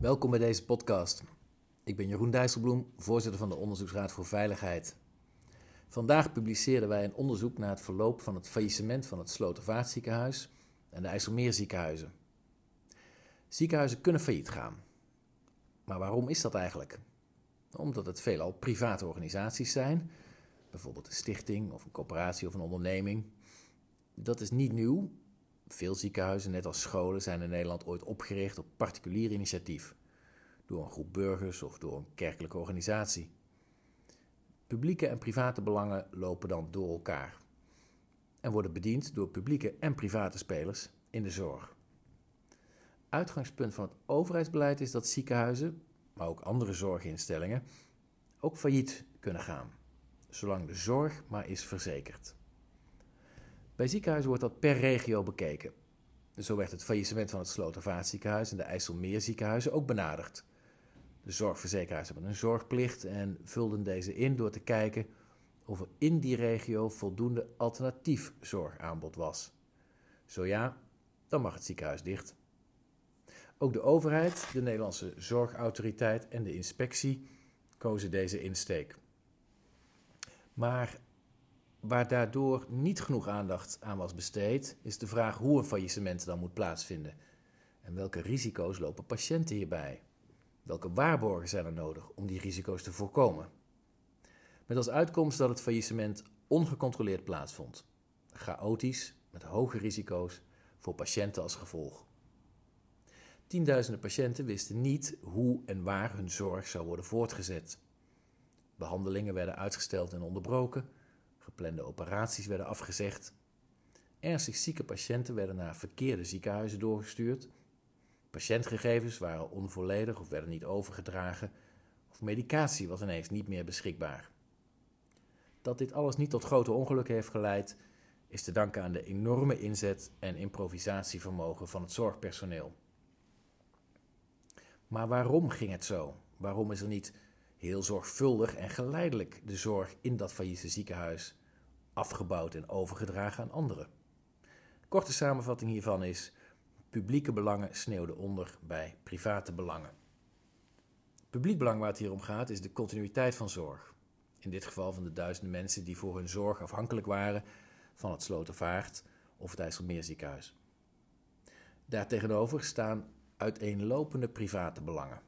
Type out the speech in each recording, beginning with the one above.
Welkom bij deze podcast. Ik ben Jeroen Dijsselbloem, voorzitter van de Onderzoeksraad voor Veiligheid. Vandaag publiceerden wij een onderzoek naar het verloop van het faillissement van het Slotervaartziekenhuis en de IJsselmeerziekenhuizen. Ziekenhuizen kunnen failliet gaan. Maar waarom is dat eigenlijk? Omdat het veelal private organisaties zijn, bijvoorbeeld een stichting of een coöperatie of een onderneming. Dat is niet nieuw. Veel ziekenhuizen, net als scholen, zijn in Nederland ooit opgericht op particulier initiatief. Door een groep burgers of door een kerkelijke organisatie. Publieke en private belangen lopen dan door elkaar en worden bediend door publieke en private spelers in de zorg. Uitgangspunt van het overheidsbeleid is dat ziekenhuizen, maar ook andere zorginstellingen, ook failliet kunnen gaan, zolang de zorg maar is verzekerd. Bij ziekenhuizen wordt dat per regio bekeken. Zo werd het faillissement van het Slotervaartziekenhuis en de IJsselmeerziekenhuizen ook benaderd. De zorgverzekeraars hebben een zorgplicht en vulden deze in door te kijken of er in die regio voldoende alternatief zorgaanbod was. Zo ja, dan mag het ziekenhuis dicht. Ook de overheid, de Nederlandse Zorgautoriteit en de inspectie kozen deze insteek. Maar waar daardoor niet genoeg aandacht aan was besteed, is de vraag hoe een faillissement dan moet plaatsvinden. En welke risico's lopen patiënten hierbij? Welke waarborgen zijn er nodig om die risico's te voorkomen? Met als uitkomst dat het faillissement ongecontroleerd plaatsvond. Chaotisch, met hoge risico's voor patiënten als gevolg. Tienduizenden patiënten wisten niet hoe en waar hun zorg zou worden voortgezet. Behandelingen werden uitgesteld en onderbroken, geplande operaties werden afgezegd. Ernstig zieke patiënten werden naar verkeerde ziekenhuizen doorgestuurd. Patiëntgegevens waren onvolledig of werden niet overgedragen, of medicatie was ineens niet meer beschikbaar. Dat dit alles niet tot grote ongelukken heeft geleid, is te danken aan de enorme inzet en improvisatievermogen van het zorgpersoneel. Maar waarom ging het zo? Waarom is er niet heel zorgvuldig en geleidelijk de zorg in dat failliete ziekenhuis afgebouwd en overgedragen aan anderen? Korte samenvatting hiervan is: publieke belangen sneeuwden onder bij private belangen. Publiek belang waar het hier om gaat is de continuïteit van zorg. In dit geval van de duizenden mensen die voor hun zorg afhankelijk waren van het Slotervaart of het IJsselmeerziekenhuis. Daartegenover staan uiteenlopende private belangen.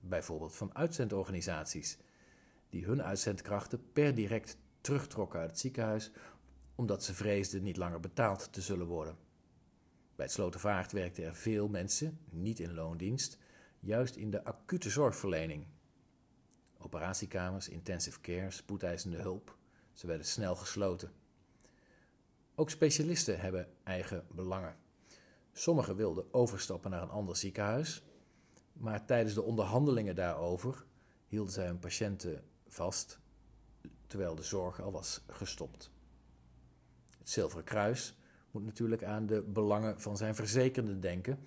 Bijvoorbeeld van uitzendorganisaties, die hun uitzendkrachten per direct terugtrokken uit het ziekenhuis omdat ze vreesden niet langer betaald te zullen worden. Bij het Slotervaart werkten er veel mensen, niet in loondienst, juist in de acute zorgverlening. Operatiekamers, intensive care, spoedeisende hulp, ze werden snel gesloten. Ook specialisten hebben eigen belangen. Sommigen wilden overstappen naar een ander ziekenhuis, maar tijdens de onderhandelingen daarover hielden zij hun patiënten vast, terwijl de zorg al was gestopt. Het Zilveren Kruis moet natuurlijk aan de belangen van zijn verzekerde denken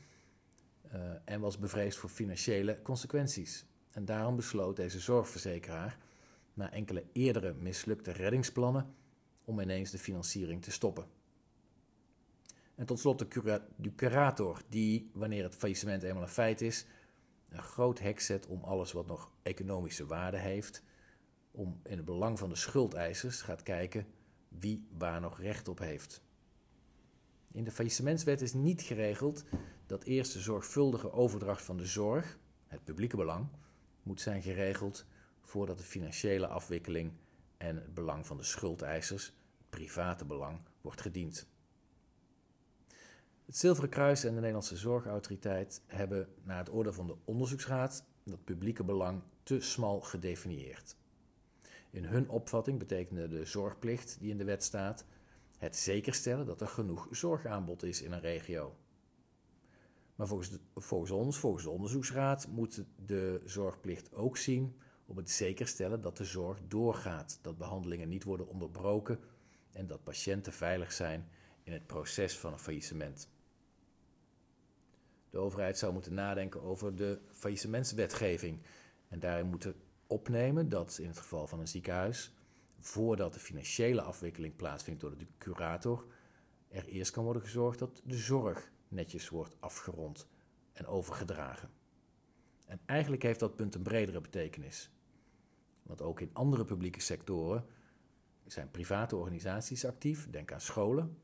uh, en was bevreesd voor financiële consequenties. En daarom besloot deze zorgverzekeraar, na enkele eerdere mislukte reddingsplannen, om ineens de financiering te stoppen. En tot slot de, de curator, die, wanneer het faillissement eenmaal een feit is, een groot hek zet om alles wat nog economische waarde heeft, om in het belang van de schuldeisers gaat kijken wie waar nog recht op heeft. In de faillissementswet is niet geregeld dat eerst de zorgvuldige overdracht van de zorg, het publieke belang, moet zijn geregeld voordat de financiële afwikkeling en het belang van de schuldeisers, het private belang, wordt gediend. Het Zilveren Kruis en de Nederlandse Zorgautoriteit hebben naar het oordeel van de onderzoeksraad dat publieke belang te smal gedefinieerd. In hun opvatting betekende de zorgplicht die in de wet staat het zekerstellen dat er genoeg zorgaanbod is in een regio. Maar volgens, volgens ons, volgens de onderzoeksraad, moet de zorgplicht ook zien op het zekerstellen dat de zorg doorgaat, dat behandelingen niet worden onderbroken en dat patiënten veilig zijn in het proces van een faillissement. De overheid zou moeten nadenken over de faillissementswetgeving en daarin moeten opnemen dat in het geval van een ziekenhuis, voordat de financiële afwikkeling plaatsvindt door de curator, er eerst kan worden gezorgd dat de zorg netjes wordt afgerond en overgedragen. En eigenlijk heeft dat punt een bredere betekenis. Want ook in andere publieke sectoren zijn private organisaties actief, denk aan scholen,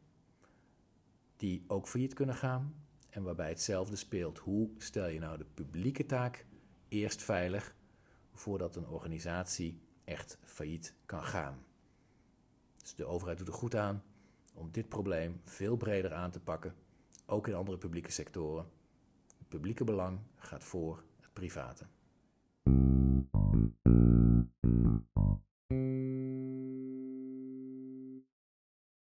die ook failliet kunnen gaan en waarbij hetzelfde speelt. Hoe stel je nou de publieke taak eerst veilig voordat een organisatie echt failliet kan gaan? Dus de overheid doet er goed aan om dit probleem veel breder aan te pakken, ook in andere publieke sectoren. Het publieke belang gaat voor het private.